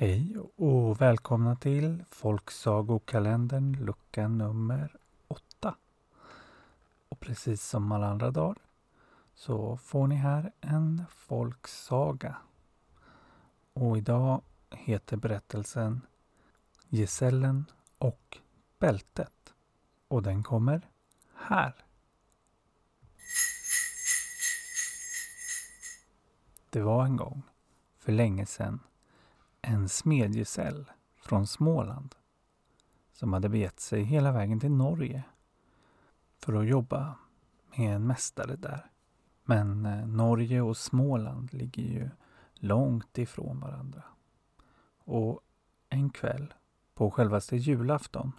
Hej och välkomna till Folksagokalendern lucka nummer 8. Och precis som alla andra dagar så får ni här en folksaga. Och idag heter berättelsen Gesällen och bältet. Och den kommer här. Det var en gång, för länge sedan, en smedjesäll från Småland som hade begett sig hela vägen till Norge för att jobba med en mästare där. Men eh, Norge och Småland ligger ju långt ifrån varandra. Och en kväll, på självaste julafton,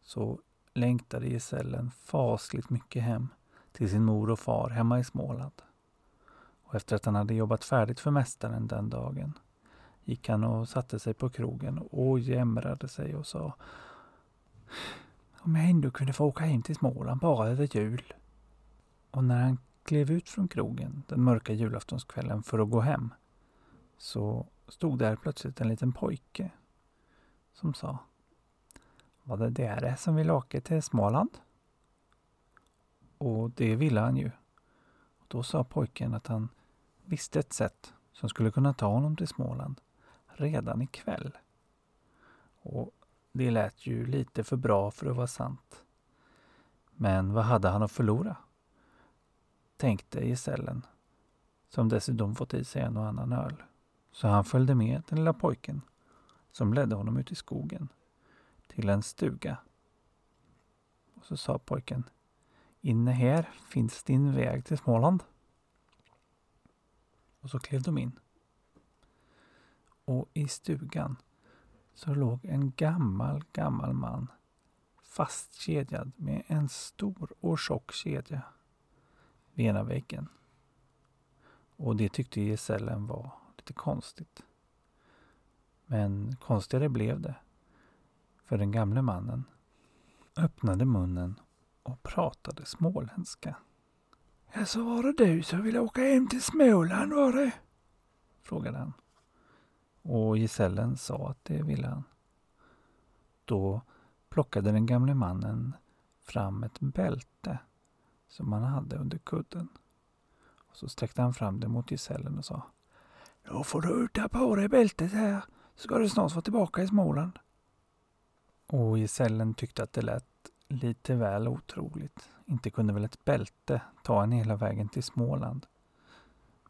så längtade gesällen fasligt mycket hem till sin mor och far hemma i Småland. Och efter att han hade jobbat färdigt för mästaren den dagen gick han och satte sig på krogen och jämrade sig och sa Om jag ändå kunde få åka hem till Småland bara över jul. Och när han klev ut från krogen den mörka julaftonskvällen för att gå hem så stod där plötsligt en liten pojke som sa Var det det som vill åka till Småland? Och det ville han ju. Då sa pojken att han visste ett sätt som skulle kunna ta honom till Småland redan ikväll. Och det lät ju lite för bra för att vara sant. Men vad hade han att förlora? Tänkte gesällen, som dessutom fått i sig en och annan öl. Så han följde med den lilla pojken, som ledde honom ut i skogen, till en stuga. Och så sa pojken, inne här finns din väg till Småland. Och så klev de in och i stugan så låg en gammal, gammal man fastkedjad med en stor och tjock kedja vid ena väggen. Och det tyckte gesällen var lite konstigt. Men konstigare blev det. För den gamle mannen öppnade munnen och pratade småländska. Ja, så var det du som ville åka hem till Småland var det? Frågade han. Och gesällen sa att det ville han. Då plockade den gamle mannen fram ett bälte som han hade under kudden. Och Så sträckte han fram det mot gesällen och sa Då får du ta på dig bältet här så ska du snart vara tillbaka i Småland. Och gesällen tyckte att det lät lite väl otroligt. Inte kunde väl ett bälte ta en hela vägen till Småland.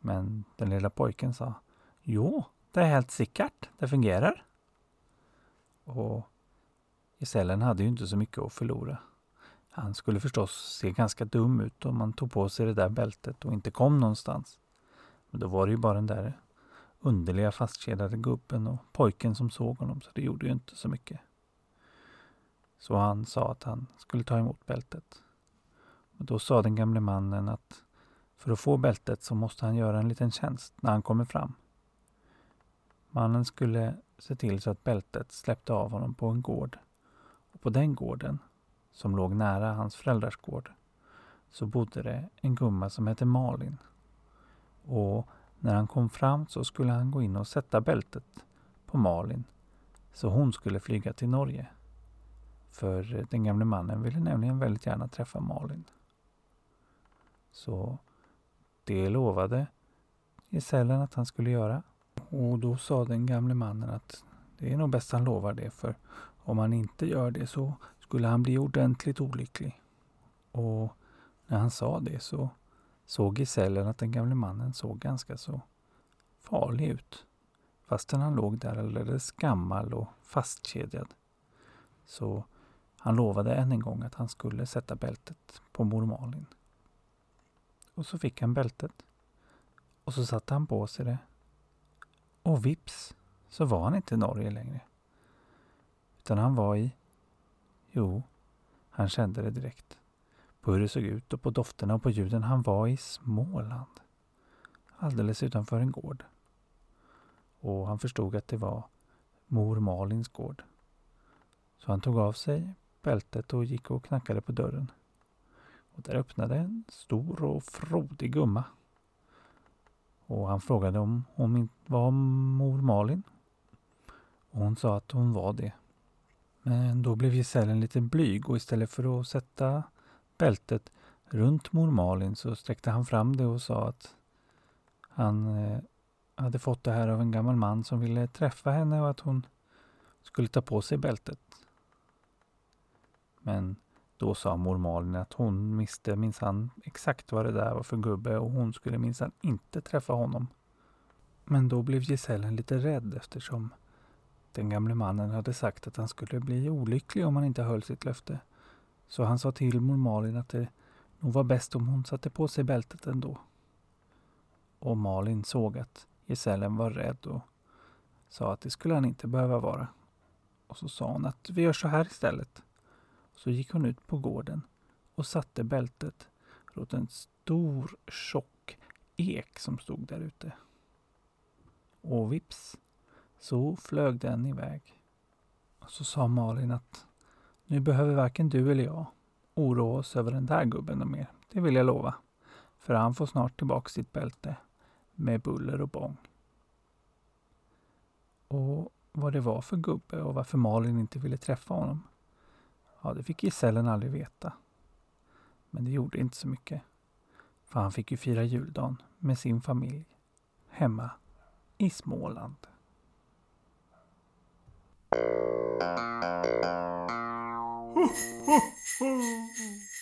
Men den lilla pojken sa Jo, det är helt säkert, det fungerar. Och gesällen hade ju inte så mycket att förlora. Han skulle förstås se ganska dum ut om han tog på sig det där bältet och inte kom någonstans. Men då var det ju bara den där underliga fastkedjade gubben och pojken som såg honom, så det gjorde ju inte så mycket. Så han sa att han skulle ta emot bältet. Och då sa den gamle mannen att för att få bältet så måste han göra en liten tjänst när han kommer fram. Mannen skulle se till så att bältet släppte av honom på en gård. Och på den gården, som låg nära hans föräldrars gård, så bodde det en gumma som hette Malin. Och när han kom fram så skulle han gå in och sätta bältet på Malin så hon skulle flyga till Norge. För den gamle mannen ville nämligen väldigt gärna träffa Malin. Så det lovade gesällen att han skulle göra. Och då sa den gamle mannen att det är nog bäst han lovar det för om han inte gör det så skulle han bli ordentligt olycklig. Och när han sa det så såg gesällen att den gamle mannen såg ganska så farlig ut. Fastän han låg där alldeles gammal och fastkedjad. Så han lovade än en gång att han skulle sätta bältet på mor Malin. Och så fick han bältet. Och så satte han på sig det och vips så var han inte i Norge längre. Utan han var i... Jo, han kände det direkt. På hur det såg ut och på dofterna och på ljuden. Han var i Småland. Alldeles utanför en gård. Och han förstod att det var mor Malins gård. Så han tog av sig bältet och gick och knackade på dörren. Och där öppnade en stor och frodig gumma och han frågade om hon var mor Malin. Och hon sa att hon var det. Men då blev gesällen lite blyg och istället för att sätta bältet runt mor Malin så sträckte han fram det och sa att han eh, hade fått det här av en gammal man som ville träffa henne och att hon skulle ta på sig bältet. Men då sa mor Malin att hon visste minsann exakt vad det där var för gubbe och hon skulle minsann inte träffa honom. Men då blev Gisellen lite rädd eftersom den gamle mannen hade sagt att han skulle bli olycklig om han inte höll sitt löfte. Så han sa till mor Malin att det nog var bäst om hon satte på sig bältet ändå. Och Malin såg att Gisellen var rädd och sa att det skulle han inte behöva vara. Och så sa hon att vi gör så här istället. Så gick hon ut på gården och satte bältet runt en stor tjock ek som stod där ute. Och vips så flög den iväg. Och så sa Malin att nu behöver varken du eller jag oroa oss över den där gubben mer. Det vill jag lova. För han får snart tillbaka sitt bälte med buller och bång. Och vad det var för gubbe och varför Malin inte ville träffa honom. Ja, det fick Gisellen aldrig veta. Men det gjorde inte så mycket. För han fick ju fira juldagen med sin familj hemma i Småland. Ho, ho, ho.